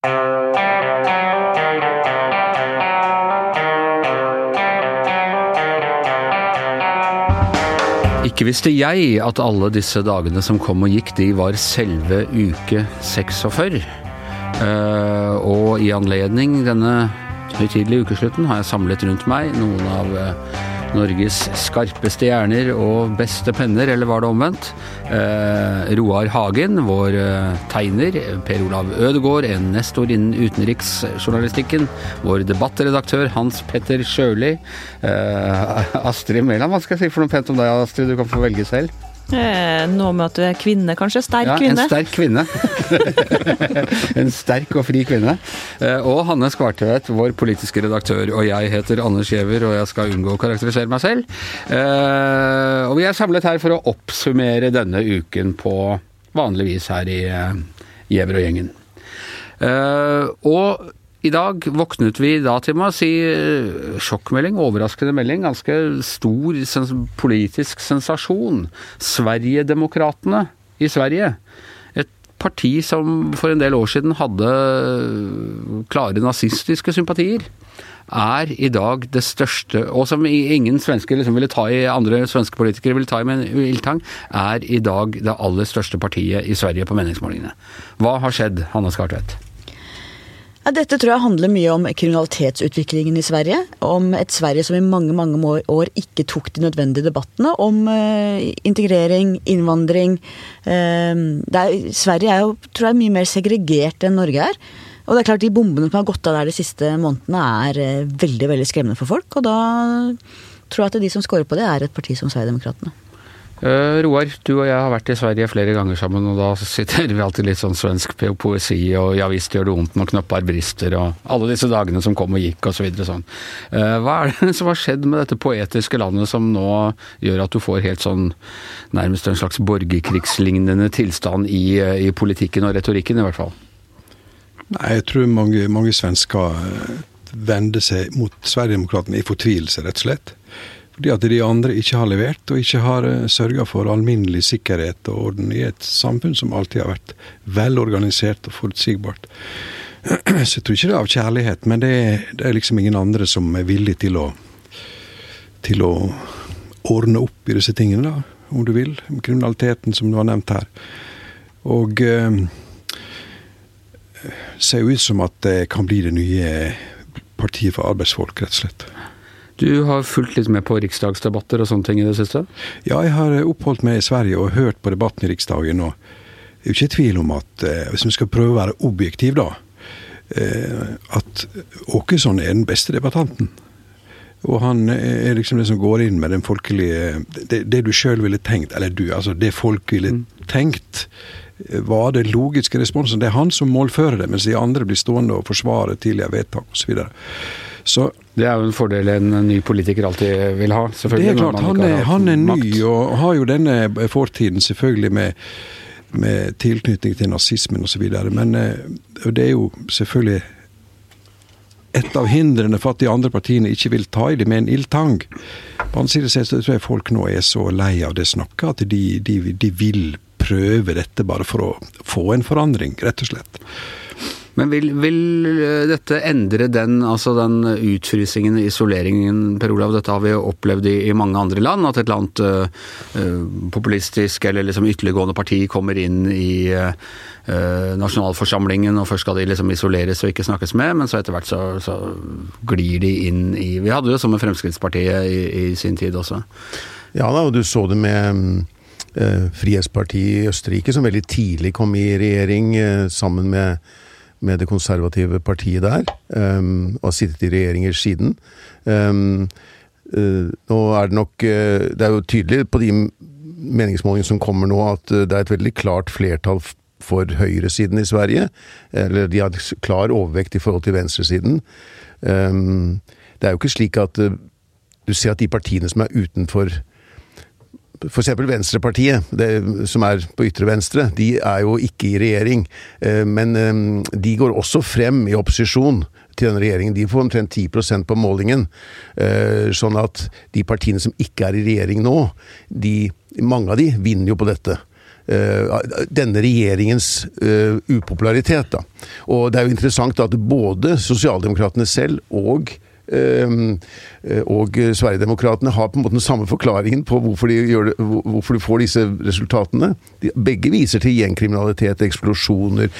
Ikke visste jeg at alle disse dagene som kom og gikk, de var selve uke 46. Uh, og i anledning denne høytidelige ukeslutten har jeg samlet rundt meg noen av uh, Norges skarpeste hjerner og beste penner, eller var det omvendt? Eh, Roar Hagen, vår eh, tegner. Per Olav Ødegaard, en nestor innen utenriksjournalistikken. Vår debattredaktør Hans Petter Sjøli. Eh, Astrid Mæland, hva skal jeg si for noe pent om deg, Astrid? Du kan få velge selv. Eh, noe med at du er kvinne, kanskje? Sterk ja, kvinne? En sterk kvinne. en sterk og fri kvinne. Eh, og Hanne Skvartvedt, vår politiske redaktør. Og jeg heter Anders Giæver, og jeg skal unngå å karakterisere meg selv. Eh, og vi er samlet her for å oppsummere denne uken på vanlig vis her i Giæver og gjengen. Og i dag våknet vi da til å si eh, sjokkmelding, overraskende melding, ganske stor sens politisk sensasjon. Sverigedemokraterna i Sverige. Et parti som for en del år siden hadde klare nazistiske sympatier er i dag det største, og som ingen svensker liksom ville ta i, andre svenske politikere ville ta i med en ildtang, er i dag det aller største partiet i Sverige på meningsmålingene. Hva har skjedd, Hanne Skartvedt? Ja, dette tror jeg handler mye om kriminalitetsutviklingen i Sverige. Om et Sverige som i mange mange år ikke tok de nødvendige debattene om eh, integrering, innvandring. Uh, er, Sverige er jo tror jeg, mye mer segregert enn Norge er. Og det er klart De bombene som har gått av der de siste månedene, er eh, veldig veldig skremmende for folk. Og da tror jeg at de som scorer på det, er et parti som Sverigedemokraterna. Uh, Roar, du og jeg har vært i Sverige flere ganger sammen, og da siterer vi alltid litt sånn svensk poesi og 'ja visst gjør det vondt når knoppar brister' og alle disse dagene som kom og gikk og så videre sånn. Uh, hva er det som har skjedd med dette poetiske landet som nå gjør at du får helt sånn nærmest en slags borgerkrigslignende tilstand i, uh, i politikken og retorikken, i hvert fall? Nei, jeg tror mange, mange svensker vender seg mot Sverigedemokraterna i fortvilelse, rett og slett. Fordi at de andre ikke har levert, og ikke har eh, sørga for alminnelig sikkerhet og orden i et samfunn som alltid har vært velorganisert og forutsigbart. Så jeg tror ikke det er av kjærlighet, men det er, det er liksom ingen andre som er villig til å, til å ordne opp i disse tingene, da, om du vil. Kriminaliteten som du har nevnt her. Og eh, ser jo ut som at det kan bli det nye partiet for arbeidsfolk, rett og slett. Du har fulgt litt med på riksdagsdebatter og sånne ting i det siste? Ja, jeg har oppholdt meg i Sverige og hørt på debatten i Riksdagen. og Det er jo ikke tvil om at, eh, hvis vi skal prøve å være objektiv, da, eh, at Åkesson er den beste debattanten. Og han er liksom det som går inn med den folkelige Det, det du sjøl ville tenkt, eller du, altså det folk ville mm. tenkt, var det logiske responsen. Det er han som målfører det, mens de andre blir stående og forsvare tidligere vedtak osv. Så Det er jo en fordel en ny politiker alltid vil ha. selvfølgelig. Det er klart, han er, han er ny og har jo denne fortiden selvfølgelig med, med tilknytning til nazismen osv. Men eh, det er jo selvfølgelig et av hindrene for at de andre partiene ikke vil ta i det med en ildtang. På den side tror jeg folk nå er så lei av det snakket at de, de, de vil prøve dette bare for å få en forandring, rett og slett. Men vil, vil, eh, dette endre den, altså den utfrysingen, isoleringen, Per Olav? Dette har vi jo opplevd i, i mange andre land, at et eller annet uh, populistisk eller liksom ytterliggående parti kommer inn i uh, nasjonalforsamlingen, og først skal de liksom isoleres og ikke snakkes med, men så etter hvert så, så glir de inn i Vi hadde jo det som med Fremskrittspartiet i, i, sin tid også. Ja da, og du så det med eh, Frihetspartiet i Østerrike, som veldig tidlig kom i regjering sammen med med det konservative partiet der, um, og har sittet i regjeringer siden. Um, uh, nå er det nok uh, Det er jo tydelig på de meningsmålingene som kommer nå, at uh, det er et veldig klart flertall for høyresiden i Sverige. Eller de har klar overvekt i forhold til venstresiden. Um, det er jo ikke slik at du ser at de partiene som er utenfor F.eks. Venstrepartiet, det, som er på ytre venstre, de er jo ikke i regjering. Eh, men eh, de går også frem i opposisjon til denne regjeringen. De får omtrent 10% på målingen. Eh, sånn at de partiene som ikke er i regjering nå, de, mange av de vinner jo på dette. denne regjeringens upopularitet. Da. Og det er jo interessant at både sosialdemokratene selv og og Sverigedemokraterna har på en måte den samme forklaringen på hvorfor de, det, hvorfor de får disse resultatene. De, begge viser til gjengkriminalitet, eksplosjoner,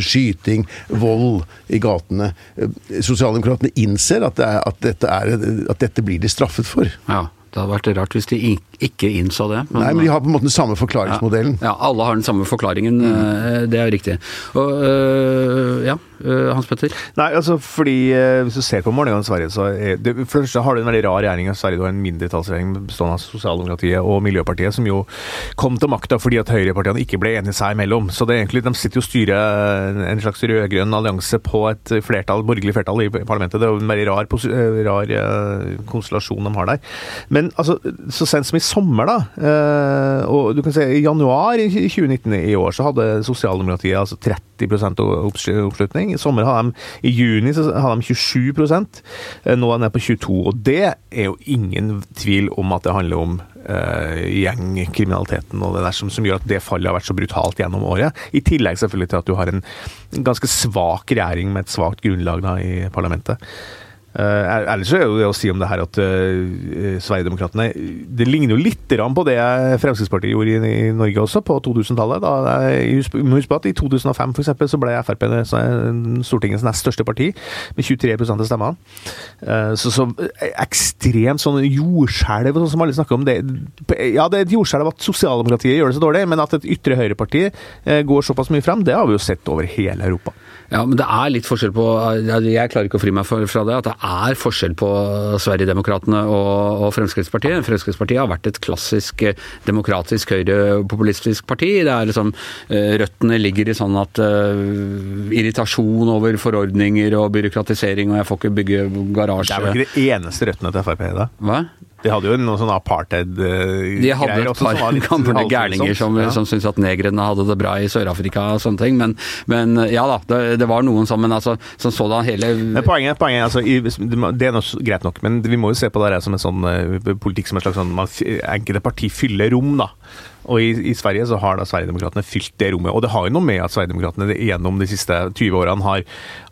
skyting, vold i gatene. Eh, sosialdemokratene innser at, det er, at, dette er, at, dette blir de straffet for. Ja. Det hadde vært rart hvis de ikke innså det. Men, Nei, men de har på en måte den samme forklaringsmodellen. Ja, ja alle har den samme forklaringen. Mm. Det er riktig. Og, øh, ja, Eh, Hans Petter? Nei, altså fordi eh, Hvis du ser på målingene i Sverige, så er det, for det første har du en veldig rar regjering i Sverige. Du har en mindretallsregjering bestående av Sosialdemokratiet og Miljøpartiet, som jo kom til makta fordi at høyrepartiene ikke ble enige seg imellom. Så det er egentlig, de sitter jo og styrer en slags rød-grønn allianse på et flertall, borgerlig flertall i parlamentet. Det er jo en veldig rar, eh, rar konstellasjon de har der. Men altså, så sent som i sommer, da, og du kan si i januar i 2019 i år, så hadde Sosialdemokratiet altså 30 oppslutning. I sommer hadde de, i juni så hadde de 27 eh, Nå er de nede på 22 og Det er jo ingen tvil om at det handler om uh, gjengkriminaliteten og det der som, som, gjør at det fallet har vært så brutalt gjennom året. I tillegg selvfølgelig til at du har en ganske svak regjering med et svakt grunnlag da, i parlamentet. Uh, ellers er det å si om det her at uh, Sverigedemokraterne Det ligner jo litt på det Fremskrittspartiet gjorde i, i Norge også, på 2000-tallet. Husk på at I 2005 for eksempel, så ble Frp Stortingets nest største parti, med 23 av stemmene. Uh, så, så ekstremt sånn jordskjelv, sånn som alle snakker om. Det, ja, det er et jordskjelv at sosialdemokratiet gjør det så dårlig, men at et ytre høyreparti går såpass mye frem, det har vi jo sett over hele Europa. Ja, men det er litt forskjell på Jeg klarer ikke å fri meg fra det. At det er forskjell på Sverigedemokraterna og, og Fremskrittspartiet. Fremskrittspartiet har vært et klassisk eh, demokratisk høyrepopulistisk parti. Det er liksom eh, Røttene ligger i sånn at uh, irritasjon over forordninger og byråkratisering, og jeg får ikke bygge garasje Det er vel ikke det eneste røttene til Frp, da? Hva? De hadde jo noen sånne apartheid-greier De hadde et par gamle gærninger som, ja. som syntes at negrene hadde det bra i Sør-Afrika og sånne ting, men, men ja da, det, det, var noen som Men altså, som sådan hele men Poenget, poenget altså, det er noe, greit nok, men vi må jo se på det som en sånn uh, politikk som en slags sånn Enkelte parti fyller rom, da. Og i, i, Sverige så har da Sverigedemokraterna fylt det rommet. Og det har jo noe med at Sverigedemokraterna gjennom de siste 20 årene har,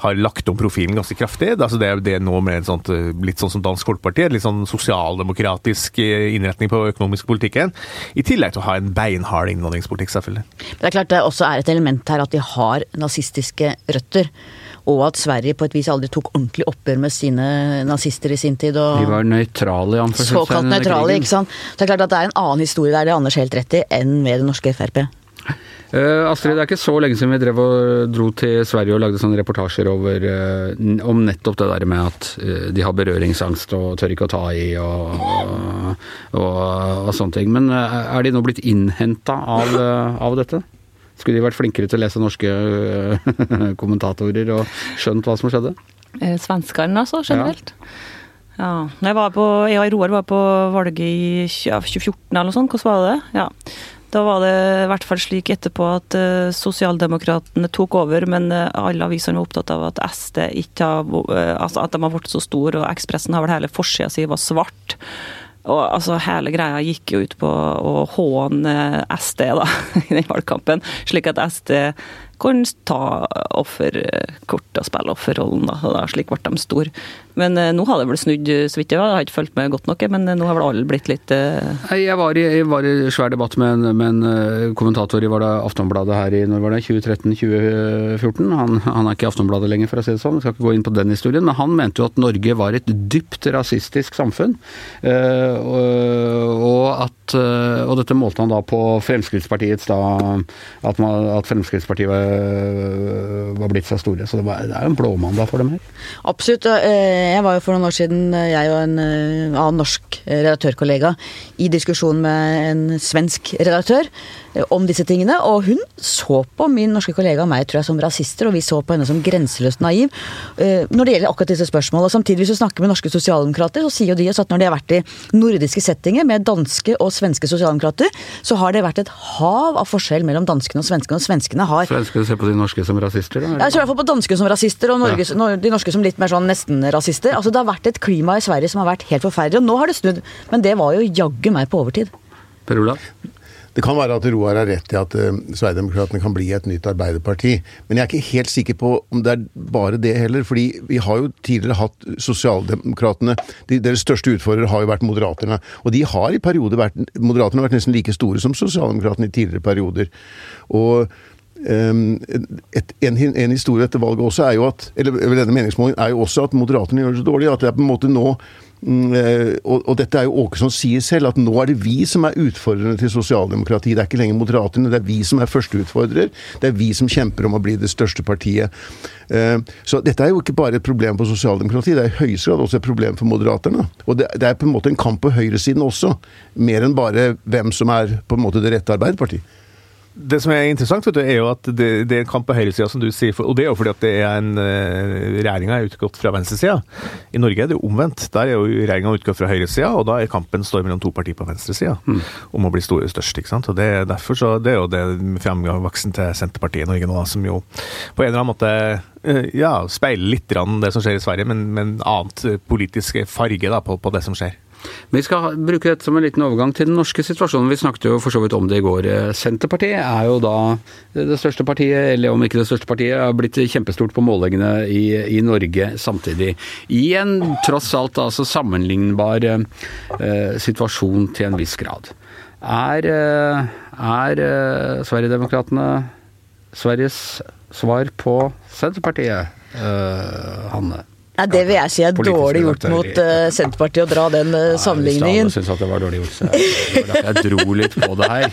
har lagt om profilen ganske kraftig. Altså det, det er nå med et sånt, litt sånn som Dansk Folkeparti, litt sånn sosialdemokratisk eh, innretning på økonomisk politikken. I tillegg til å ha en beinhard innvandringspolitikk, selvfølgelig. Det er klart det også er et element her at de har nazistiske røtter og at Sverige på et vis aldri tok ordentlig oppgjør med sine nazister i sin tid. de var nøytrale, Såkalt nøytrale, ikke sant. Så det er klart at det er en annen historie der, det er Anders helt rett i, enn med det norske Frp. Uh, Astrid, det er ikke så lenge siden vi drev og dro til Sverige og lagde sånne reportasjer over, uh, om nettopp det der med at uh, de har berøringsangst og tør ikke å ta i og, og, og, og sånne ting. Men er de nå blitt innhenta av, av dette? Skulle de vært flinkere til å lese norske øh, kommentatorer og skjønt hva som skjedde? Eh, Svenskene, altså, generelt. Ja. ja. Jeg, var på, jeg og Roar var på valget i 2014 eller noe sånt. Hvordan var det? Ja. Da var det i hvert fall slik etterpå at uh, sosialdemokratene tok over, men uh, alle avisene var opptatt av at SD ikke har, uh, altså at de har blitt så store, og Ekspressen har vel hele forsida si var svart. Og altså, hele greia gikk jo ut på å håne SD da, i den valgkampen, slik at SD kunne ta offerkort og spille offerrollen. da, og da, Slik ble de store. Men eh, nå har det vel snudd, så vidt jeg har ikke fulgt med godt nok, men eh, nå har vel alle blitt litt Nei, Jeg var i, jeg var i svær debatt med en, med en kommentator i var det Aftonbladet her i når var det, 2013-2014. Han, han, er ikke i Aftonbladet lenger, for å si det sånn, jeg skal ikke gå inn på den historien. Men han mente jo at Norge var et dypt rasistisk samfunn. Og, at, og dette målte han da på Fremskrittspartiets da At, man, at Fremskrittspartiet var, var, blitt så store. Så det, var, det er jo en blåmandag for dem her. Absolutt. Jeg var jo for noen år siden, jeg og en annen norsk redaktørkollega, i diskusjon med en svensk redaktør om disse tingene. Og hun så på min norske kollega og meg tror jeg, som rasister, og vi så på henne som grenseløst naiv når det gjelder akkurat disse spørsmålene. Og samtidig, hvis du snakker med norske sosialdemokrater, så sier jo de at når de har vært i nordiske settinger med danske og svenske sosialdemokrater, så har det vært et hav av forskjell mellom danskene og svenskene. Og svenskene har Svenskene ser på de norske som rasister, da? Jeg ser i hvert fall på danskene som rasister, og Norge, ja. de norske som litt mer sånn nesten-rasister. Altså Det har vært et klima i Sverige som har vært helt forferdelig, og nå har det snudd. Men det var jo jaggu meg på overtid. Per Olav? Det kan være at Roar har rett i at uh, Sverigedemokraterna kan bli et nytt arbeiderparti. Men jeg er ikke helt sikker på om det er bare det heller. fordi vi har jo tidligere hatt Sosialdemokratene de, Deres største utfordrer har jo vært Moderaterne. Og de har i perioder vært Moderaterne har vært nesten like store som Sosialdemokratene i tidligere perioder. Og um, et, en, en, historie etter valget også er jo at eller denne meningsmålingen er jo også at Moderaterne gjør det så dårlig at det er på en måte nå og, og, dette er jo Åkesson sier selv, at nå er det vi som er utfordrerne til sosialdemokrati. Det er ikke lenger moderaterne, det er vi som er førsteutfordrer. Det er vi som kjemper om å bli det største partiet. Eh, så dette er jo ikke bare et problem for sosialdemokrati, det er i høyeste grad også et problem for moderaterne. Og det, det er på en måte en kamp på høyresiden også, mer enn bare hvem som er på en måte det rette Arbeiderpartiet det som er interessant, vet du, er jo at det, det er en kamp på høyresida, som du sier. og det er jo fordi at det er en uh, regjeringa er utgått fra venstresida. I Norge er det jo omvendt. Der er jo regjeringa utgått fra høyresida, og da er kampen står mellom to partier på venstresida mm. om å bli store størst. ikke sant? Og det, er derfor så, det er jo det fremveksten til Senterpartiet i Norge nå, som jo på en eller annen måte uh, ja, speiler litt det som skjer i Sverige, men, men annet politisk farge da, på, på det som skjer. Vi skal bruke dette som en liten overgang til den norske situasjonen. Vi snakket jo for så vidt om det i går. Senterpartiet er jo da det største partiet, eller om ikke det største partiet, er blitt kjempestort på målingene i, i Norge samtidig. I en tross alt altså sammenlignbar eh, situasjon til en viss grad. Er, eh, er eh, Sverigedemokraterna Sveriges svar på Senterpartiet, eh, Hanne? Nei, Det vil jeg si er dårlig gjort mot uh, Senterpartiet å dra den uh, sammenligningen. Ja, syns at det var dårlig gjort. Så jeg, jeg dro litt på det her.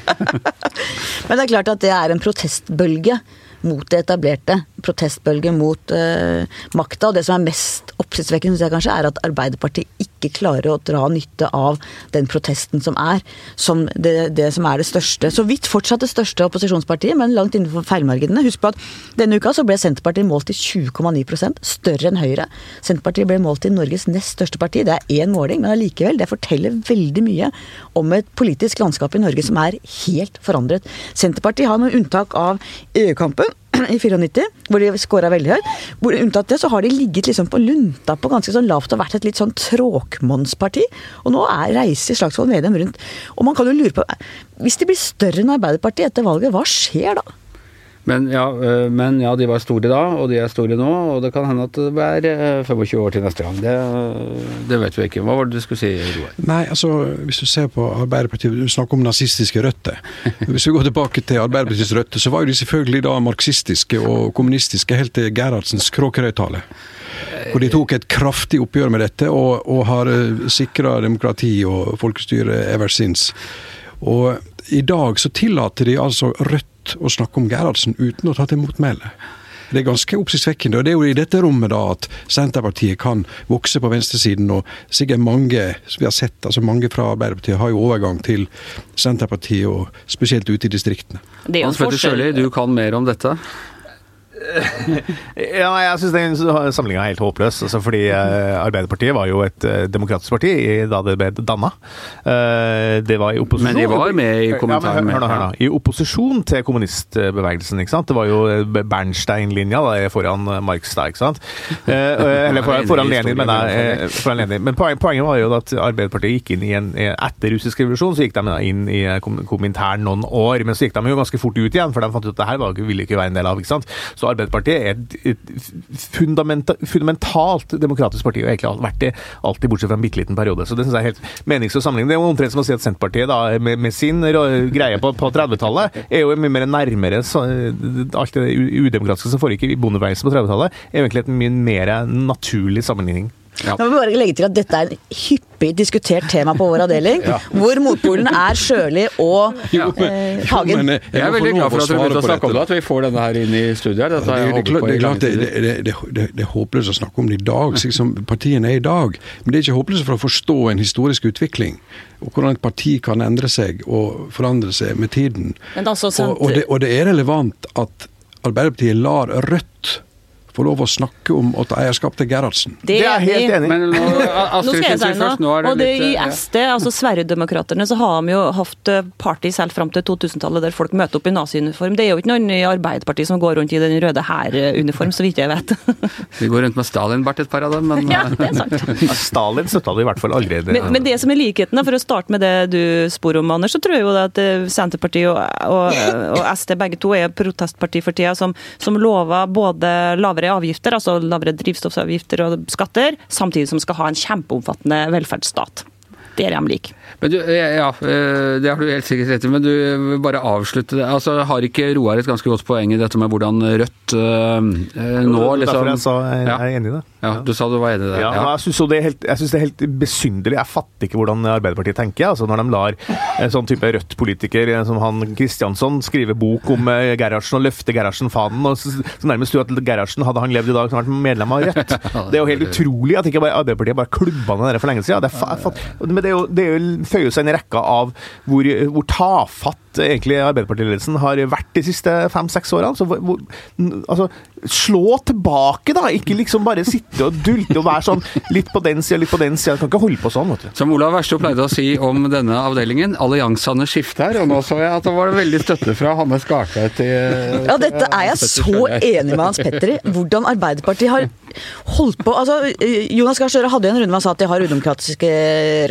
Men det er klart at det er en protestbølge mot det etablerte. Protestbølge mot uh, makta. Og det som er mest oppsiktsvekkende, syns jeg kanskje, er at Arbeiderpartiet ikke klarer å dra nytte av den protesten som er, som det, det som er det største. Så vidt fortsatt det største opposisjonspartiet, men langt innenfor feilmarginene. Husk på at denne uka så ble Senterpartiet målt til 20,9% større enn Høyre. Senterpartiet ble målt til Norges nest største parti. Det er én måling, men allikevel, det forteller veldig mye om et politisk landskap i Norge som er helt forandret. Senterpartiet har med unntak av EU-kampen i 94, hvor de scora veldig høyt. Hvor Unntatt det, så har de ligget liksom på lunta på ganske sånn lavt og vært et litt sånn tråkmonnsparti. Og nå er reiser Slagsvold Vedum rundt. Og man kan jo lure på Hvis de blir større enn Arbeiderpartiet etter valget, hva skjer da? Men ja, øh, men ja, de var store da, og de er store nå. Og det kan hende at det er 25 år til neste gang. Det, det vet vi ikke. Hva var det du skulle si, Roar? Nei, altså, hvis du ser på Arbeiderpartiet, du snakker om nazistiske røtter. Hvis vi går tilbake til Arbeiderpartiets røtter, så var jo de selvfølgelig da marxistiske og kommunistiske helt til Gerhardsens Kråkerøy-tale. Hvor de tok et kraftig oppgjør med dette, og, og har sikra demokrati og folkestyre ever since. Og i dag så tillater de altså Rødt å snakke om Gerhardsen uten å ta til motmæle. Det er ganske oppsiktsvekkende. og Det er jo i dette rommet da at Senterpartiet kan vokse på venstresiden. Og sikkert mange som vi har sett, altså mange fra Arbeiderpartiet har jo overgang til Senterpartiet, og spesielt ute i distriktene. Hans Petter Sjøli, du kan mer om dette? ja, jeg syns den samlinga er helt håpløs. Altså, fordi uh, Arbeiderpartiet var jo et uh, demokratisk parti da det ble danna. Uh, det var i opposisjon Men de var med i kommentaren? Ja, hør hør nå. I opposisjon til kommunistbevegelsen. ikke sant? Det var jo Bernstein-linja foran Marx da, ikke sant? eller foran, foran Lenin, men, da. foran Lenin. Men poenget var jo at Arbeiderpartiet gikk inn i en Etter russisk revolusjon så gikk de inn i kommentaren noen år, men så gikk de jo ganske fort ut igjen, for de fant ut at det her ville ikke være en del av. ikke sant? Så Arbeiderpartiet er et fundamenta, fundamentalt demokratisk parti, og egentlig har vært det alltid, bortsett fra en bitte liten periode. Så det synes jeg er helt meningsløs sammenligning. Det er omtrent som å si at Senterpartiet da, med, med sin greie på, på 30-tallet er jo mye mer nærmere så, alt det udemokratiske som foregikk i bondebevegelsen på 30-tallet, er jo egentlig en mye mer naturlig sammenligning. Ja. Nå må vi bare legge til at Dette er en hyppig diskutert tema på vår avdeling, ja. hvor motpolen er Sjøli og ja. eh, Hagen. Men, jeg, jeg, er veldig glad for at vi begynte å snakke om det, at vi får denne her inn i studiet. her. det, er, klart, det, det, det, er håpløst å snakke om det i dag, slik som partiene er i dag. Men det er ikke håpløst for å forstå en historisk utvikling. Og hvordan et parti kan endre seg og forandre seg med tiden. Altså, og, og, og det er relevant at Arbeiderpartiet lar Rødt få lov å snakke om å ta eierskap til Gerhardsen. Det er jeg helt enig i. Nå, Nå skal jeg si noe. først. Nå det Og det litt I ja. SD, altså Sverigedemokraterna, så har de jo hatt party selv fram til 2000-tallet der folk møter opp i naziuniform. Det er jo ikke noen i Arbeiderpartiet som går rundt i den røde hæruniform, så vidt jeg vet. Vi går rundt med Stalin-bart, et par av dem, men ja, det er sant. Stalin støtta du i hvert fall allerede. Men, men det som er likheten, for å starte med det du spor om, Anders, så tror jeg jo at eh, Senterpartiet og, og, og SD begge to er protestparti for tida, som, som lover både lavere avgifter, altså lavere drivstoffavgifter og skatter, samtidig som skal ha en kjempeomfattende velferdsstat. Det er de like. Men du, ja, eh, det har du helt sikkert rett i, men du vil bare avslutte det. Altså, Har ikke Roar et ganske godt poeng i dette med hvordan Rødt øh, nå Derfor liksom jeg sa jeg, Ja. jeg er enig i det. Ja, du sa du var enig i det. Ja, ja. jeg syns det, det er helt besynderlig. Jeg fatter ikke hvordan Arbeiderpartiet tenker. altså Når de lar en sånn type Rødt-politiker eh, som han Kristiansson skrive bok om eh, Gerhardsen og løfte Gerhardsen-fanen. og Så, så nærmest du at Gerhardsen, hadde han levd i dag, han vært medlem av Rødt. Det er jo helt utrolig at ikke bare Arbeiderpartiet bare klubba ned det for lenge siden. Det er men det, er jo, det er jo, føyer seg inn i rekka av hvor, hvor tafatt egentlig Arbeiderpartiledelsen har vært de siste fem-seks årene. Så hvor, hvor, altså, slå tilbake, da! Ikke liksom bare sitte og dulte og være sånn litt på den sida, litt på den sida. Kan ikke holde på sånn, vet du. Som Olav Verstå pleide å si om denne avdelingen, alliansene skifter, og nå så jeg at det var veldig støtte fra Hanne Skartvedt til Ja, dette er jeg så enig med Hans Petter i. Hvordan Arbeiderpartiet har holdt på altså, Jonas Gahr Støre hadde jo en runde med han sa at de har udemokratiske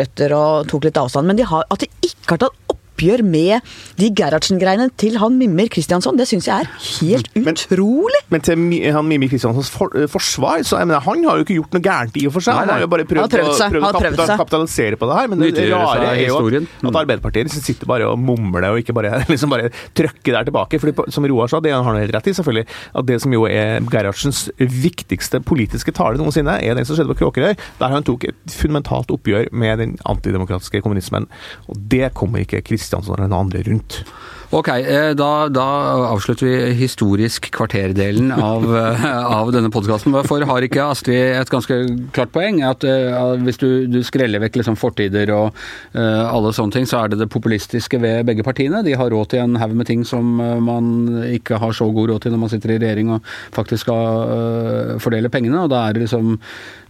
røtter og tok litt avstand, men de har, at de ikke har tatt oppgjør med de Gerhardsen-greiene til han Mimmer Kristiansson, det syns jeg er helt Men- utrolig. Men til han Mimmer Kristianssons for, eh, forsvar, så jeg mener, han har jo ikke gjort noe gærent i og for seg. Nei, Han har jo bare prøvd, prøvd å, seg. prøvd å har prøvd kapita- seg. kapitalisere på det her. Men det, det rare er jo at, at Arbeiderpartiet liksom sitter bare og mumler og ikke bare, liksom bare trøkker der tilbake. Fordi som Roar sa, det han har han helt rett i, selvfølgelig, at det som jo er Gerhardsens viktigste politiske tale noensinne, er den som skjedde på Kråkerøy, der han tok et fundamentalt oppgjør med den antidemokratiske kommunismen. Og det kommer ikke Kristiansson eller noen andre rundt. Ok, eh, da, da avslutter vi historisk kvarterdelen av, eh, av denne podkasten. For har ikke Astrid et ganske klart poeng? At uh, hvis du, du skreller vekk liksom fortider og uh, alle sånne ting, så er det det populistiske ved begge partiene. De har råd til en haug med ting som man ikke har så god råd til når man sitter i regjering og faktisk skal uh, fordele pengene. Og da er det liksom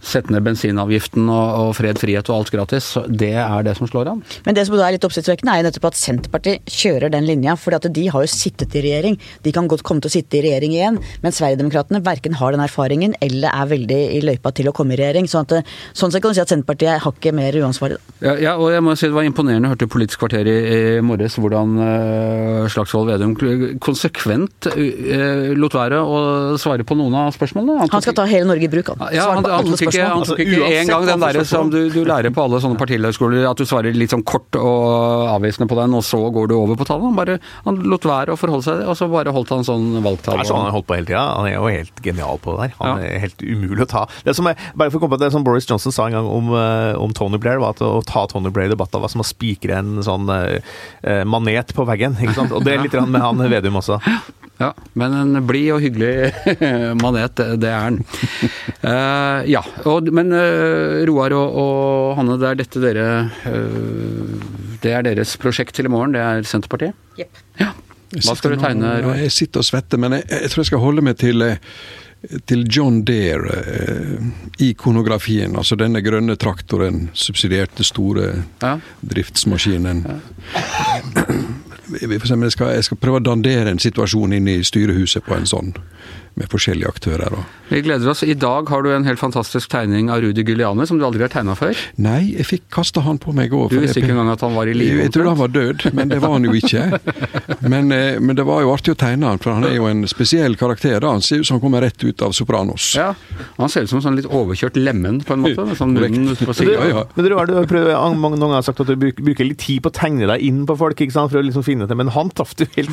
sette ned bensinavgiften og, og fred, frihet og alt gratis. Så Det er det som slår an. Men det som er litt oppsiktsvekkende, er jo nettopp at Senterpartiet kjører den linja. For de har jo sittet i regjering. De kan godt komme til å sitte i regjering igjen. Men Sverigedemokraterna verken har den erfaringen eller er veldig i løypa til å komme i regjering. Sånn, at, sånn sett kan du si at Senterpartiet er hakket mer uansvarlig. Ja, ja, og jeg må si det var imponerende. å høre Politisk kvarter i, i morges hvordan uh, Slagsvold Vedum konsekvent uh, lot være å svare på noen av spørsmålene. Han skal ta hele Norge i bruk, han. ja, han, han, han ikke, han Altså, tok ikke uansett en gang den derre som du, du lærer på alle sånne partilederskoler, at du svarer litt sånn kort og avvisende på den, og så går du over på tallet. Han, bare, han lot være å forholde seg, og så bare holdt han sånn Det valgtall. er sånn han har holdt på hele tida. Han er jo helt genial på det der. Han Ja. er helt umulig å ta. Det som er, bare for å komme på det som Boris Johnson sa en gang om, eh, om Tony Blair, var at å ta Tony Blair i debatter var som å spikre en sånn eh, manet på veggen. ikke sant? Og det er litt med han Vedum også. Ja, men en blid og hyggelig manet, det- er han. Uh, ja, og, men uh, Roar og, og Hanne, det er dette dere uh, Det er deres prosjekt til i morgen, det er Senterpartiet? Jepp. Ja. Hva skal du tegne, Roar? Jeg sitter og svetter, men jeg, jeg tror jeg skal holde meg til, eh, til John Deere eh, ikonografien. Altså denne grønne traktoren, subsidierte store Ja. driftsmaskinen. Vi jeg skal, jeg skal prøve å dandere en situasjon inn i styrehuset på en sånn, med forskjellige aktører. Vi gleder oss. I dag har du en helt fantastisk tegning av Rudi Guliani, som du aldri har tegna før. Nei, jeg fikk kasta han på meg òg. Du visste ikke engang at han var i live? Jeg, jeg trodde han var død, men det var han jo ikke. Men, eh, men det var jo artig å tegne han, for han er jo en spesiell karakter. da. Han ser ut som han kommer rett ut av Sopranos. Ja, Han ser ut som en sånn litt overkjørt lemen, på en måte. Med sånn munnen på Men du, sida. Ja, ja. men du, har- prøvd, mange noen har sagt at du bruker litt tid på å tegne deg inn på folk, ikke sant, for å liksom finne det, men han traff du helt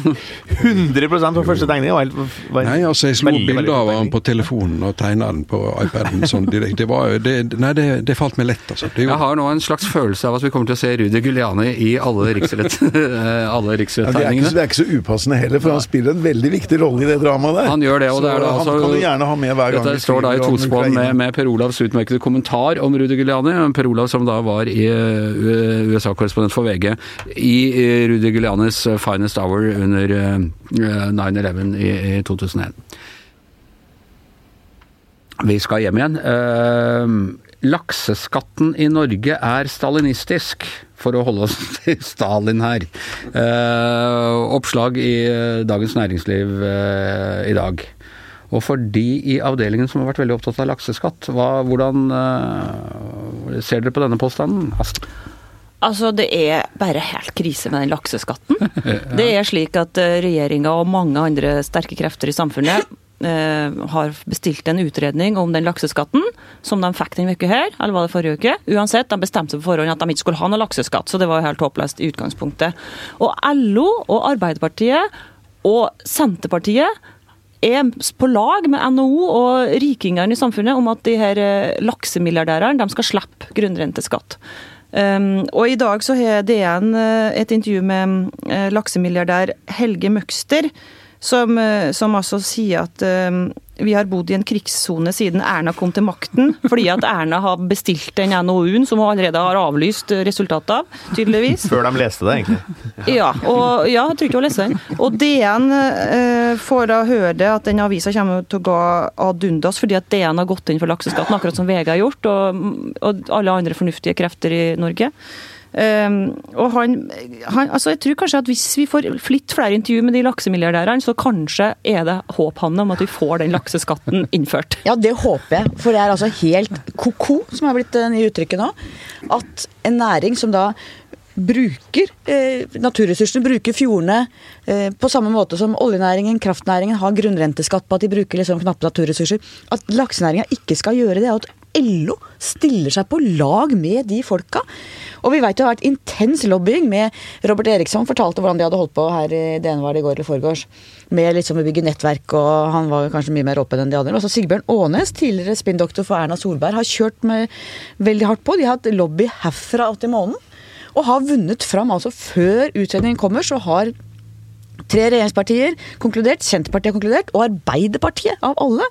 100 på første tegning. var helt- var Nei, altså jeg slo veldig, bilder av han på telefonen og tegna den på iPaden sånn direkte. Det det, Nei, det, det falt meg lett, altså. Det Jeg har nå en slags følelse av at vi kommer til å se Rudi Guliani i alle riksrett- Ja, det, er ikke, riksrettegningene. det er ikke så upassende heller, for han spiller en veldig viktig rolle i det dramaet der. Han gjør det, og det er da så altså han kan du gjerne ha med hver gang Dette står da i tospann med, med Per Olavs utmerkede kommentar om Rudi Guliani. Per Olav som da var i eh, USA-korrespondent for VG i eh, Rudi Gulianis eh, finest hour under eh, 9-11 i, i 2001. Vi skal hjem igjen. Uh, lakseskatten i Norge er stalinistisk, for å holde oss til Stalin her. Uh, oppslag i eh, Dagens Næringsliv uh, i dag. Og for de i avdelingen som har vært veldig opptatt av lakseskatt, hva, hvordan eh, ser dere på denne påstanden? Astrid? Altså, Det er bare helt krise med den lakseskatten. Det er slik at regjeringa og mange andre sterke krefter i samfunnet har bestilt en utredning om den lakseskatten, som de fikk den uka her, eller var det forrige uke? Uansett, de bestemte seg på forhånd at de ikke skulle ha noe lakseskatt, så det var jo helt håpløst i utgangspunktet. Og LO og Arbeiderpartiet og Senterpartiet er på lag med NHO og rikingene i samfunnet om at de her eh, laksemilliardærene de skal slippe grunnrenteskatt. Um, og I dag så har DN uh, et intervju med laksemilliardær Helge Møgster, som, uh, som altså sier at um, vi har bodd i en krigssone siden Erna kom til makten, fordi at Erna har bestilt den NOU-en som hun allerede har avlyst resultatet av, tydeligvis. Før de leste det, egentlig. Ja, og, ja jeg tror ikke hun leste den. Og DN eh, får da høre det at den avisa kommer til å gå ad undas fordi at DN har gått inn for lakseskatten, akkurat som VG har gjort, og, og alle andre fornuftige krefter i Norge. Um, og han, han, altså jeg tror kanskje at Hvis vi får litt flere intervju med de laksemilliardærene, så kanskje er det håp han om at vi får den lakseskatten innført. Ja, det håper jeg. For det er altså helt ko-ko, som har blitt det nye uttrykket nå. At en næring som da bruker eh, naturressursene, bruker fjordene eh, på samme måte som oljenæringen, kraftnæringen har grunnrenteskatt på at de bruker liksom knappe naturressurser. At laksenæringa ikke skal gjøre det, og at LO stiller seg på lag med de folka. Og vi vet det har vært intens lobbying med Robert Eriksson fortalte hvordan de hadde holdt på her i DN i går eller forgårs. Med liksom å bygge nettverk, og han var kanskje mye mer åpen enn de andre. Også Sigbjørn Aanes, tidligere spinndoktor for Erna Solberg, har kjørt med veldig hardt på. De har hatt lobby herfra og til månen. Og har vunnet fram. Altså før utredningen kommer, så har tre regjeringspartier konkludert, Senterpartiet har konkludert, og Arbeiderpartiet av alle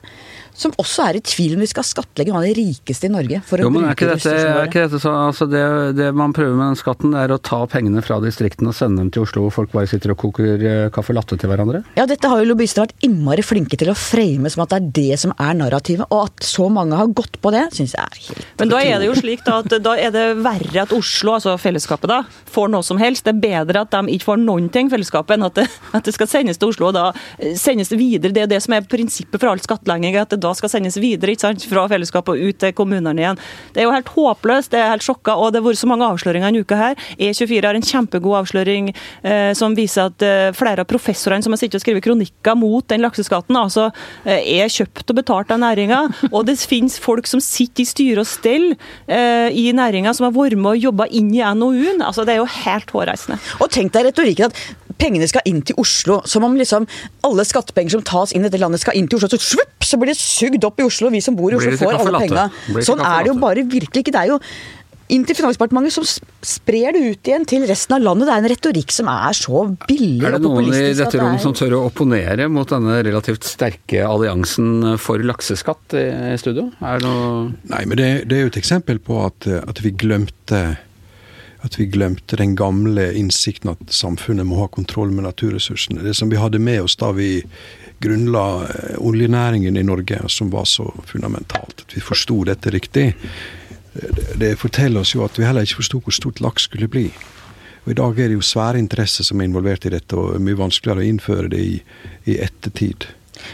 som også er i tvil om vi skal skattlegge noen av de rikeste i Norge. for å Jo, men er ikke dette, er ikke dette så, altså det, det man prøver med den skatten, er å ta pengene fra distriktene og sende dem til Oslo, hvor folk bare sitter og koker kaffe caffè latte til hverandre? Ja, dette har jo lobbyister vært innmari flinke til å frame som at det er det som er narrativet. Og at så mange har gått på det, syns jeg er helt Men da er det jo slik da, at da er det verre at Oslo, altså fellesskapet, da, får noe som helst. Det er bedre at de ikke får noen ting, fellesskapet, enn at det, at det skal sendes til Oslo og da eh, sendes det videre. Det er det som er prinsippet for all skattlegging, at det da skal sendes videre sant, fra fellesskapet og ut til kommunene igjen. Det er jo helt håpløst, det er helt sjokka, og det har vært så mange avsløringer denne uka her. E24 har en kjempegod avsløring eh, som viser at eh, flere av professorene som har sittet og skrevet kronikker mot den lakseskatten, altså eh, er kjøpt og betalt av næringa. Og det finnes folk som sitter i styre og stell eh, i næringa, som har vært med og jobba inn i NOU-en. Altså, det er jo helt hårreisende. Og tenk deg retorikken at pengene skal inn til Oslo. Som om liksom alle skattepenger som tas inn i dette landet skal inn til Oslo. Så svupp, så blir det sugd opp i Oslo, og vi som bor i Oslo får alle pengene. penga. Sånn er det jo bare virkelig ikke. Det er jo inn til Finansdepartementet som sprer det ut igjen til resten av landet. Det er en retorikk som er så billig og populistisk. Er det noen i dette det rom er- som tør å opponere mot denne relativt sterke alliansen for lakseskatt i studio? Er det noe Nei, men det, det er jo et eksempel på at, at vi glemte at vi glemte den gamle innsikten at samfunnet må ha kontroll med naturressursene. Det som vi hadde med oss da vi grunnla eh, oljenæringen i Norge, som var så fundamentalt. At vi forsto dette riktig. Eh, Det, forteller oss jo at vi heller ikke forsto hvor stort laks skulle bli. Og I dag er det jo svære interesser som er involvert i dette, og mye vanskeligere å innføre det i, i ettertid.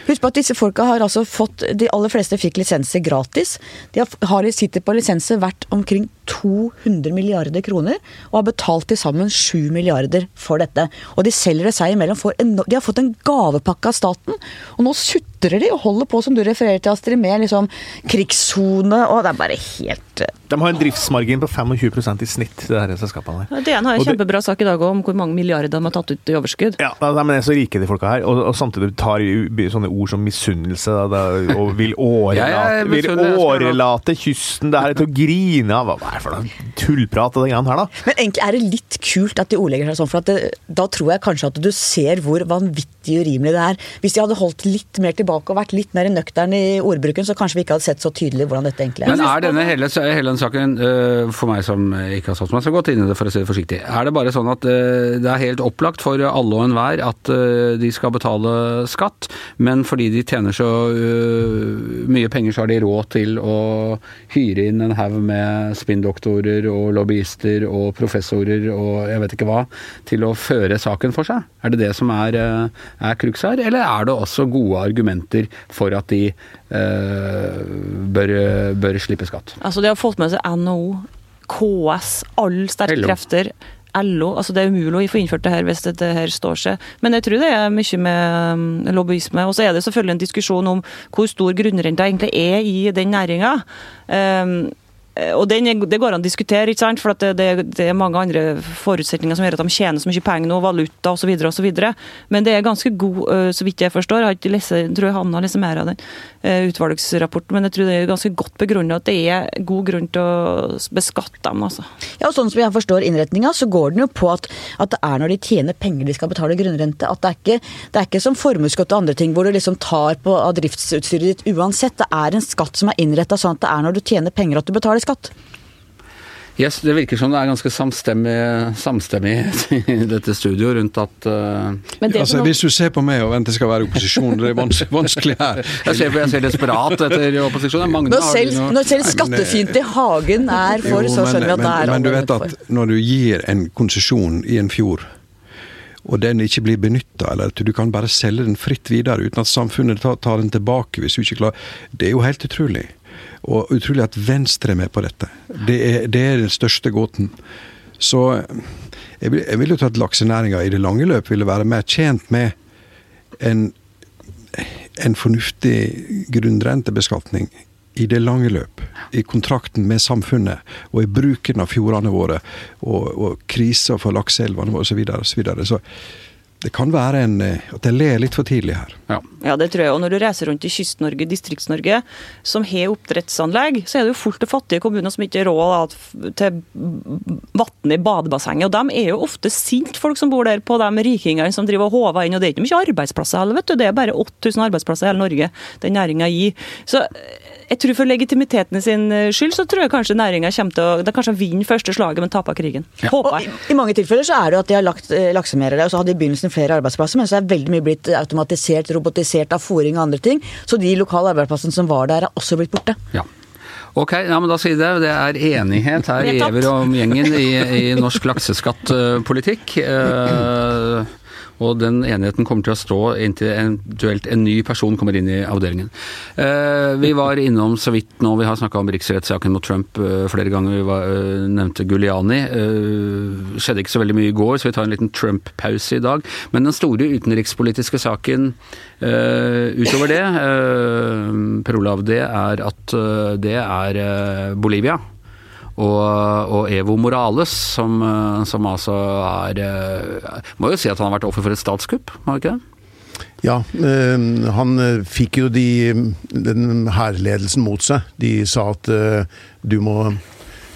Husk på at disse folka har altså fått De aller fleste fikk lisenser gratis. De har, har sitter på lisenser verdt omkring 200 milliarder kroner, og har betalt til sammen 7 milliarder for dette. Og de selger det seg imellom. For en, de har fått en gavepakke av staten, og nå sutrer de og holder på, som du refererer til, Astrid, med liksom krigssone, og det er bare helt eh, De har en driftsmargin på 25% i snitt, det her selskapene der. DN har en kjempebra sak i dag om hvor mange milliarder de har tatt ut i overskudd. Ja, da, er så rike de folka her, og, og samtidig tar de sånne ord som misunnelse da, da, og vil årelate, vil årelate kysten. Det her er til å grine av. Hva er det for noe tullprat, av den greia her, da? Men egentlig er det litt kult at de ordlegger seg sånn, for at det, da tror jeg kanskje at du ser hvor vanvittig vanvittig urimelig det er. Hvis de hadde holdt litt mer tilbake og vært litt mer nøkterne i ordbruken, så kanskje vi ikke hadde sett så tydelig hvordan dette egentlig er. Men er denne hele, hele den saken, øh, for meg som ikke har satt meg så godt inn i det, for å si det forsiktig, er det bare sånn at øh, det er helt opplagt for alle og enhver at øh, de skal betale skatt, men fordi de tjener så mye penger, så har de råd til å hyre inn en haug med spinndoktorer og lobbyister og professorer og jeg vet ikke hva, til å føre saken for seg? Er det det som er, øh, er crux her, eller er det også gode argumenter for at de eh, bør, bør slippe skatt? Altså, de har fått med seg NHO, KS, alle sterke LO. krefter. LO, altså Det er umulig å få innført det her hvis dette her står seg. Men jeg tror det er mye med um, lobbyisme. Og så er det selvfølgelig en diskusjon om hvor stor grunnrenta egentlig er i den næringa. Um, og den, Det går an å diskutere, ikke sant? for det, det, det er mange andre forutsetninger som gjør at de tjener så mye penger nå, valuta osv. osv. Men det er ganske god, øh, så vidt jeg forstår. Jeg har ikke lese, tror jeg Hanna leser mer av den øh, utvalgsrapporten, men jeg tror det er ganske godt begrunnet at det er god grunn til å beskatte dem. altså. Ja, og sånn som jeg forstår innretninga, så går den jo på at, at det er når de tjener penger de skal betale grunnrente. At det er ikke, det er ikke som formuesskatt og andre ting hvor du liksom tar på av driftsutstyret ditt uansett. Det er en skatt som er innretta sånn at det er når du tjener penger at du betaler skatt. Yes, Det virker som det er ganske samstemmig, samstemmighet i dette studioet rundt at uh... Men det Altså, hvis du ser på meg og venter skal være opposisjon, det er vans vanskelig her. Jeg ser, jeg ser desperat etter opposisjon. Magne, Når selv, noe- når selv Nei, men Hagen er for, Jo, så men- skjønner vi at det men, er Men du vet for. at når du gir en konsesjon i en fjord, og den ikke blir benytta, eller at du kan bare selge den fritt videre uten at samfunnet tar, tar den tilbake hvis du ikke klarer Det er jo helt utrolig. Og utrolig at Venstre er med på dette. Det er, det er den største gåten. Så jeg vil, jeg vil jo tro at laksenæringa i det lange løp ville være mer tjent med en, en fornuftig grunnrentebeskatning i det lange løp. I kontrakten med samfunnet og i bruken av fjordene våre og, og kriser for lakseelvene våre osv. Så, videre, og så, videre. så det kan være en, eh, at jeg ler litt for tidlig her. Ja. Ja, det tror jeg. Og når du reiser rundt i Kyst-Norge, Distrikts-Norge, som har oppdrettsanlegg, så er det jo fullt av fattige kommuner som ikke har råd til vann i badebassenget. Og de er jo ofte sint, folk som bor der, på de rikingene som driver og håver inn. Og det er ikke mye arbeidsplasser heller, vet du. Det er bare 8000 arbeidsplasser i hele Norge den næringa gir. Så eh, jeg tror for legitimiteten sin eh, skyld, så tror jeg kanskje næringa kommer til å de kanskje vinner første slaget, men taper krigen. Ja. Håper jeg. jeg. I mange tilfeller så er det jo at de har lagt laksemerere, og så hadde de i begynnelsen flere arbeidsplasser, men så er veldig mye blitt automatisert, robotisert av fòring og andre ting. Så de lokale arbeidsplassene som var der, er også blitt borte. Ja. Ok, ja, men da sier jeg det. Det er enighet her i. Ever om gjengen i, i norsk lakseskattpolitikk. Eh, og den enigheten kommer til å stå inntil eventuelt en ny person kommer inn i avdelingen. Eh, vi var innom så vidt nå, vi har snakka om riksrettssaken mot Trump eh, flere ganger. Vi var, eh, nevnte Guliani. Skjedde ikke så veldig mye i går, så vi tar en liten Trump-pause i dag. Men den store utenrikspolitiske saken utover det, Per Olav, det er at det er Bolivia. Og, og Evo Morales, som, eh, som altså er eh, Må jo si at han har vært offer for et statskupp, må han ikke det? Ja, øh, han fikk jo de, den hærledelsen mot seg. De sa at øh, du må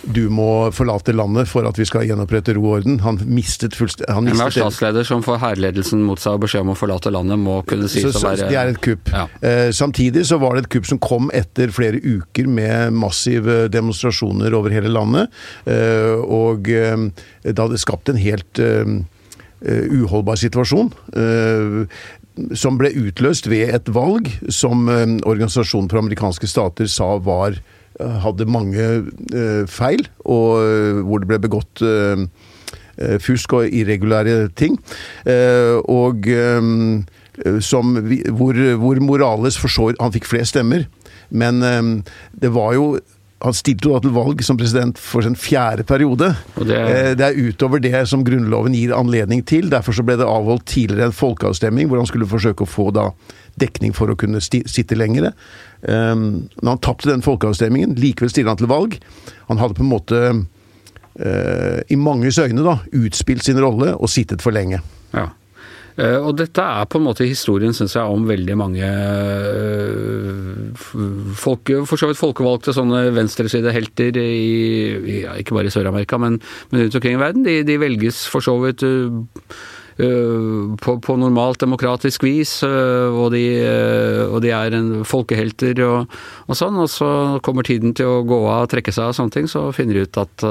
du må forlate landet for at vi skal gjenopprette ro og orden. Han mistet fullstendig han Enhver mistet statsleder som får hærledelsen mot seg og beskjed om å forlate landet, må kunne sies å være det er et kupp. Ja. Eh, samtidig så var det et kupp som kom etter flere uker med massive demonstrasjoner over hele landet. Eh, og eh, det hadde skapt en helt eh, eh, uholdbar situasjon. eh, som ble utløst ved et valg som Organisasjonen for amerikanske stater sa var hadde mange eh, feil, og eh, hvor det ble begått eh, fusk og irregulære ting. Og som hvor, hvor Morales for Han fikk flere stemmer, men det var jo han stilte jo da til valg som president for sin fjerde periode. Det- er... det er utover det som Grunnloven gir anledning til. Derfor så ble det avholdt tidligere en folkeavstemning hvor han skulle forsøke å få da dekning for å kunne sitte lengre. Um, når han tapte den folkeavstemningen, likevel stiller han til valg. Han hadde på en måte uh, i manges øyne da, utspilt sin rolle og sittet for lenge. Ja. Eh, Og dette er på en måte historien, syns jeg, om veldig mange folk, for så vidt folkevalgte sånne venstresidehelter i, ja, ikke bare i Sør-Amerika, men, men rundt omkring i verden. De, de velges for så vidt eh, på, på normalt demokratisk vis, og, de, og de er folkehelter og, og sånn, og så kommer tiden til å gå av, trekke seg av sånne ting, så finner de ut at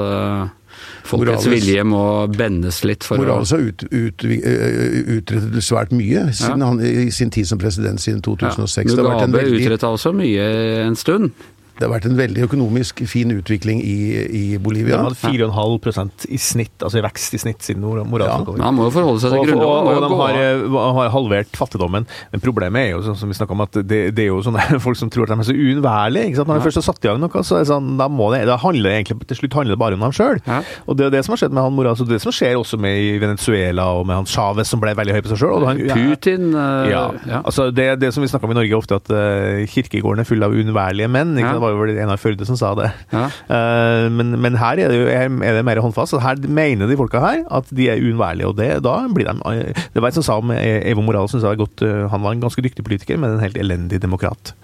folkets Morales- vilje må bendes litt for Morales har ut, ut, eh, utrettet svært mye siden Ja. han, i sin tid som president siden 2006. Ja, Mugabe veldig, utretta også mye en stund. Det har vært en veldig økonomisk fin utvikling i, i De Bolivia. hadde 4,5 i snitt, altså i vekst i snitt siden Morata Morales Ja, tok han må jo forholde seg til Og, og, grunnloven. og de har, eh, har halvert fattigdommen. Men problemet er jo sånn som vi snakket om, at det, det er jo sånne folk som tror at de er så uunnværlige. ikke sant? Når de først har satt i gang noe, så er det sånn, da, må det, da handler det egentlig, til slutt handler det bare om dem sjøl. Ja. Og det er det som har skjedd med han Morales, og det som skjer også med i Venezuela og med han Chávez, som ble veldig høy på seg sjøl. Putin øh, Ja. ja. altså det, det som vi snakker om i Norge ofte, at uh, kirkegården er full av uunnværlige menn. Ikke? Ja. Var jo en Einar Førde som sa det. Ja. Eh, men, men her er det, jo, er det mer håndfast. Her mener de folka her at de er uunnværlige, og det, da blir de eh, Det var en som sa om eh, Evo Morales, som er godt, han var en ganske dyktig politiker, men en helt elendig demokrat.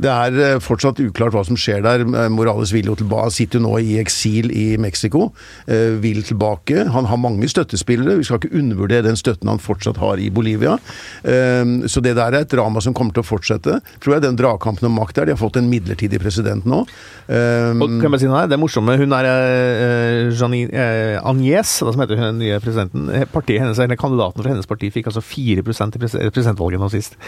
Det er eh, fortsatt uklart hva som skjer der. Eh, Morales vil jo tilbake, sitter jo nå i eksil i Mexico. eh, Vil tilbake. Han har mange støttespillere. Vi skal ikke undervurdere den støtten han fortsatt har i Bolivia. Så det der er et drama som kommer til å fortsette. Tror jeg den dragkampen om makt der. De har fått en midlertidig president nå. Og kan jeg si noe her? Det er morsomme. Hun er Janine Agnes, som heter hun den nye presidenten. Partiet hennes, eller Kandidaten for hennes parti fikk altså 4% i pres presidentvalget nå sist.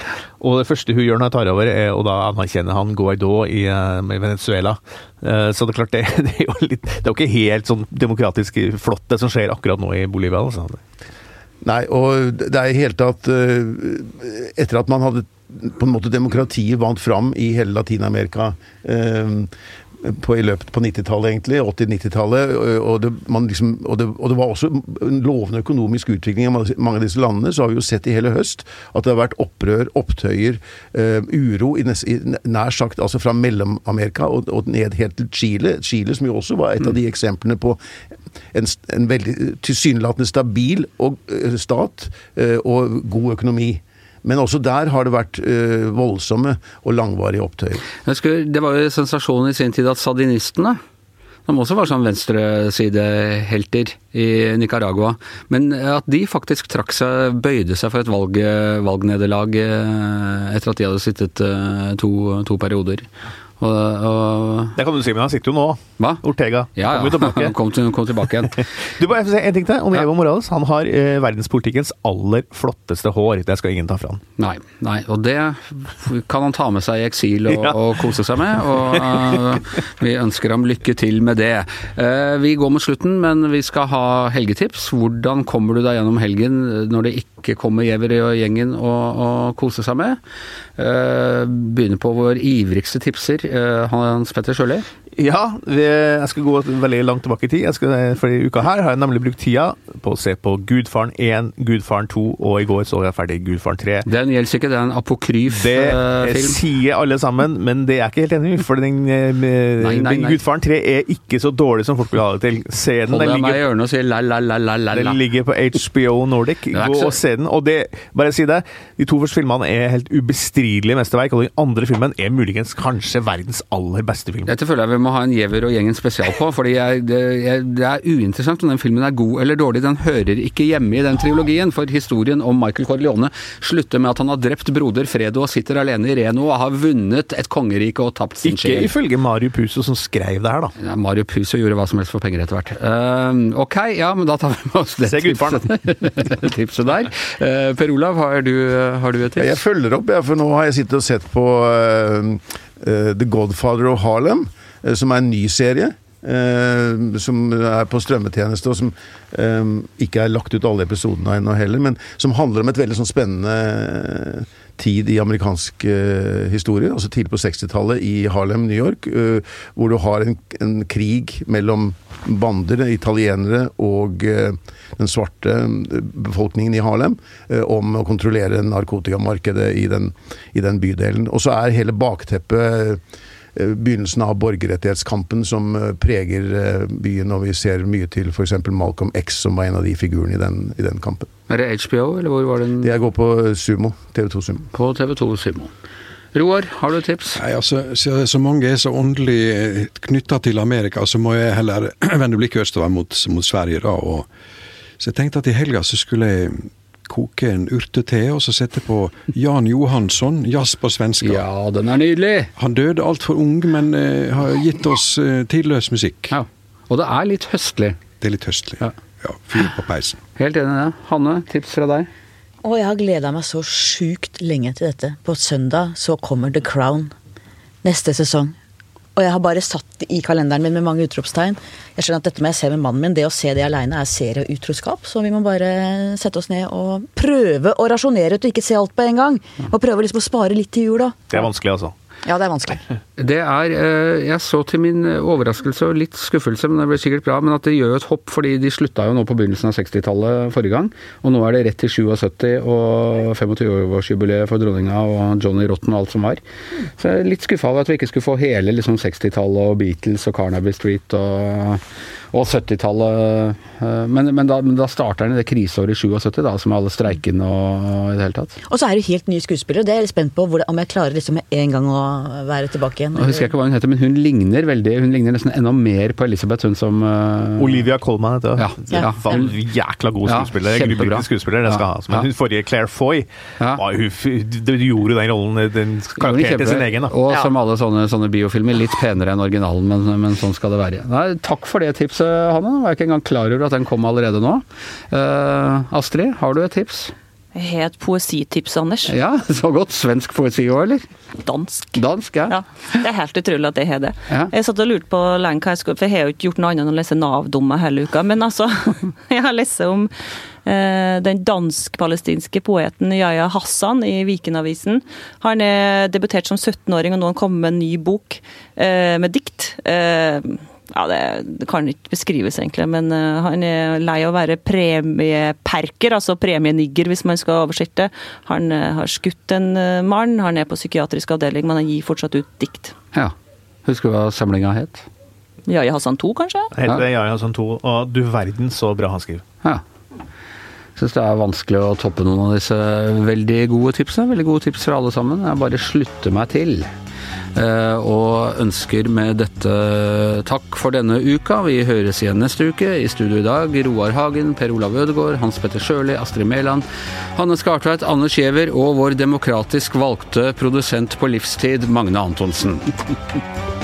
Og det første hun gjør når hun tar over, er å da anerkjenne han Guaidó i, eh, i Venezuela. Eh, så det er klart, det, det er jo litt Det er jo ikke helt sånn demokratisk flott, det som skjer akkurat nå i Bolivia. Altså. Nei, og det er i hele tatt eh, Etter at man hadde på en måte demokratiet vant fram i hele Latin-Amerika eh, på, i løpet på 90-tallet, egentlig. 80-90-tallet. Og, liksom, og, og det var også en lovende økonomisk utvikling i mange mange av disse landene. Så har vi jo sett i hele høst at det har vært opprør, opptøyer, uh, uro i, nest, i nær sagt altså fra Mellom-Amerika og, og ned helt til Chile. Chile som jo også var et av de eksemplene på en, en veldig tilsynelatende stabil og, uh, stat uh, og god økonomi. Men også der har det vært eh, voldsomme og langvarige opptøyer. Det var jo sensasjonen i sin tid at sandinistene de også var sånn venstresidehelter i Nicaragua. Men at de faktisk trakk seg, bøyde seg for et valg, valgnederlag eh, etter at de hadde sittet eh, to, to perioder. Og, og Det kan du si, men han sitter jo nå. Hva? Ortega. Ja, Kom tilbake. Kom, til, kom tilbake igjen. Du, bare si en ting til om Ja. Evo Morales. Han har eh, verdenspolitikkens aller flotteste hår. Det skal ingen ta fra han. Nei, nei, og det kan han ta med seg i eksil og, Ja. og kose seg med. Og uh, vi ønsker ham lykke til med det. Uh, vi går mot slutten, men vi skal ha helgetips. Hvordan kommer du deg gjennom helgen når det ikke kommer Giæver og gjengen og, og kose seg med? Eh, begynner på vår ivrigste tipser, eh, Hans Petter Sjøli. Ja, jeg skal gå veldig langt tilbake i tid. Jeg skal, for i uka her har jeg nemlig brukt tida på å se på Gudfaren 1, Gudfaren 2, og i går så jeg ferdig Gudfaren 3. Den gjelder ikke, det er en apokryf Det eh, eh, film. sier alle sammen, men det er jeg ikke helt enig i. For den, eh, Nei, nei, nei. Gudfaren 3 er ikke så dårlig som folk vil ha det til. Se den. Hold deg meg i ørene og si la, la, la, la, la, den ligger på HBO Nordic. Gå og se den. Og det, bare si det, de to første filmene er helt ubestridelige mesterverk, og den andre filmen er muligens kanskje verdens aller beste film. Dette føler jeg vi må ha en Giæver og gjengen spesial på, fordi jeg, det, jeg, det er uinteressant om den filmen er god eller dårlig. Den hører ikke hjemme i den trilogien, for historien om Michael Corleone slutter med at han har drept broder Fredo og sitter alene i Reno og har vunnet et kongerike og tapt sin Ikke ifølge Mario Puzo som skrev det her, da. Ja, Mario Puzo gjorde hva som helst for penger etter hvert. Uh, ok, ja, men da tar vi med oss det Se tipset, tipset der. Uh, per Olav, har du, har du et tips? Jeg følger opp, jeg, for nå har jeg sittet og sett på uh, The Godfather of Harlem, som er en ny serie. Eh, som er på strømmetjeneste, og som eh, ikke er lagt ut alle episodene ennå heller, men som handler om et veldig sånn spennende eh, tid i amerikansk historie. Altså tidlig på 60-tallet i Harlem, New York, hvor du har en, en krig mellom bander, italienere og den svarte befolkningen i Harlem om å kontrollere narkotikamarkedet i den, i den bydelen. Og så er hele bakteppet begynnelsen av borgerrettighetskampen som eh, preger eh, byen, og vi ser mye til f.eks. Malcolm X, som var en av de figurene i den, i den kampen. Er det HBO, eller hvor var den? Jeg går på Sumo, TV2 Sumo. På TV2 Sumo. Roar, har du et tips? Nei, altså, så, så mange er så åndelig knytta til Amerika, så må jeg heller vende blikket østover mot, mot Sverige, da. og Så jeg tenkte at i helga så skulle jeg koke en urtete, og så sette på Jan Johansson, jazz på svenska. Ja, den er nydelig! Han døde altfor ung, men eh, har gitt oss eh, tidløs musikk. Ja. Og det er litt høstlig. Det er litt høstlig. Ja. Ja, Fyr på peisen. Helt enig i det. Hanne, tips fra deg? Og jeg har gleda meg så sjukt lenge til dette. På søndag så kommer The Crown. Neste sesong. Og jeg har bare satt i kalenderen min med mange utropstegn. Jeg skjønner at dette må jeg se med mannen min. Det å se det aleine er serieutroskap. Så vi må bare sette oss ned og prøve å rasjonere ut og ikke se alt på en gang. Og prøve liksom å spare litt til jul, da. Det er vanskelig, altså. Ja, det er vanskelig. Det er eh, Jeg så til min overraskelse og litt skuffelse, men det blir sikkert bra, men at det gjør et hopp, fordi de slutta jo nå på begynnelsen av 60-tallet forrige gang. Og nå er det rett til 77 og 25-årsjubileet for dronninga og Johnny Rotten og alt som var. Så jeg er litt skuffa over at vi ikke skulle få hele liksom 60-tallet og Beatles og Carnaby Street og, og 70-tallet. Eh, Men, men, da, men da starter den i det kriseåret i 77, da, som er alle streikene og i det hele tatt. Og så er det jo helt nye skuespillere. Det er jeg litt spent på hvordan, om jeg klarer liksom med en gang å være tilbake igjen. Jeg husker ikke hva hun heter, men hun ligner veldig, hun ligner nesten enda mer på Elisabeth, hun som uh... Olivia Colman heter hun. Ja, ja. en Jækla god Ja, skuespiller. Ja, Grunnleggende skuespiller, det skal Ja, ha. Men hun forrige Claire Foy, Ja. var, hun, du gjorde den rollen, den karakteren til sin egen. da. Og Ja. som alle sånne, sånne biofilmer, litt penere enn originalen, men, men sånn skal det være. Nei, takk for det tipset, Hanne. Nå var jeg ikke engang klar over at den kom allerede nå. Eh, Astrid, har du et tips? Jeg har et poesitips, Anders. Ja, så godt. Svensk poesi òg, eller? Dansk. Dansk, ja. Ja, Det er helt utrolig at jeg har det. Ja. Jeg satt og lurte på lenge hva jeg skulle For jeg har jo ikke gjort noe annet enn å lese Nav-dommer hele uka. Men altså, jeg har lest om eh, den dansk-palestinske poeten Yahya Hassan i Vikenavisen. Han er debutert som 17-åring, og nå har han kommet med en ny bok eh, med dikt. Eh, ja, det, det kan ikke beskrives, egentlig, men uh, han er lei av å være premieperker, altså premienigger, hvis man skal oversette. Han uh, har skutt en uh, mann, han er på psykiatrisk avdeling, men han gir fortsatt ut dikt. ja. Husker du hva samlinga het? Yahya Hassan 2, kanskje? Heter det Jaja sånn to, og du verden så bra han skriver. Ja. Syns det er vanskelig å toppe noen av disse veldig gode tipsene. Veldig gode tips fra alle sammen. Jeg bare slutter meg til. Eh, og ønsker med dette takk for denne uka. Vi høres igjen neste uke. I studio i dag Roar Hagen, Per Olav Ødegaard, Hans Petter Sjøli, Astrid Mæland, Hanne Skartveit, Anne Skjever og vår demokratisk valgte produsent på livstid, Magne Antonsen.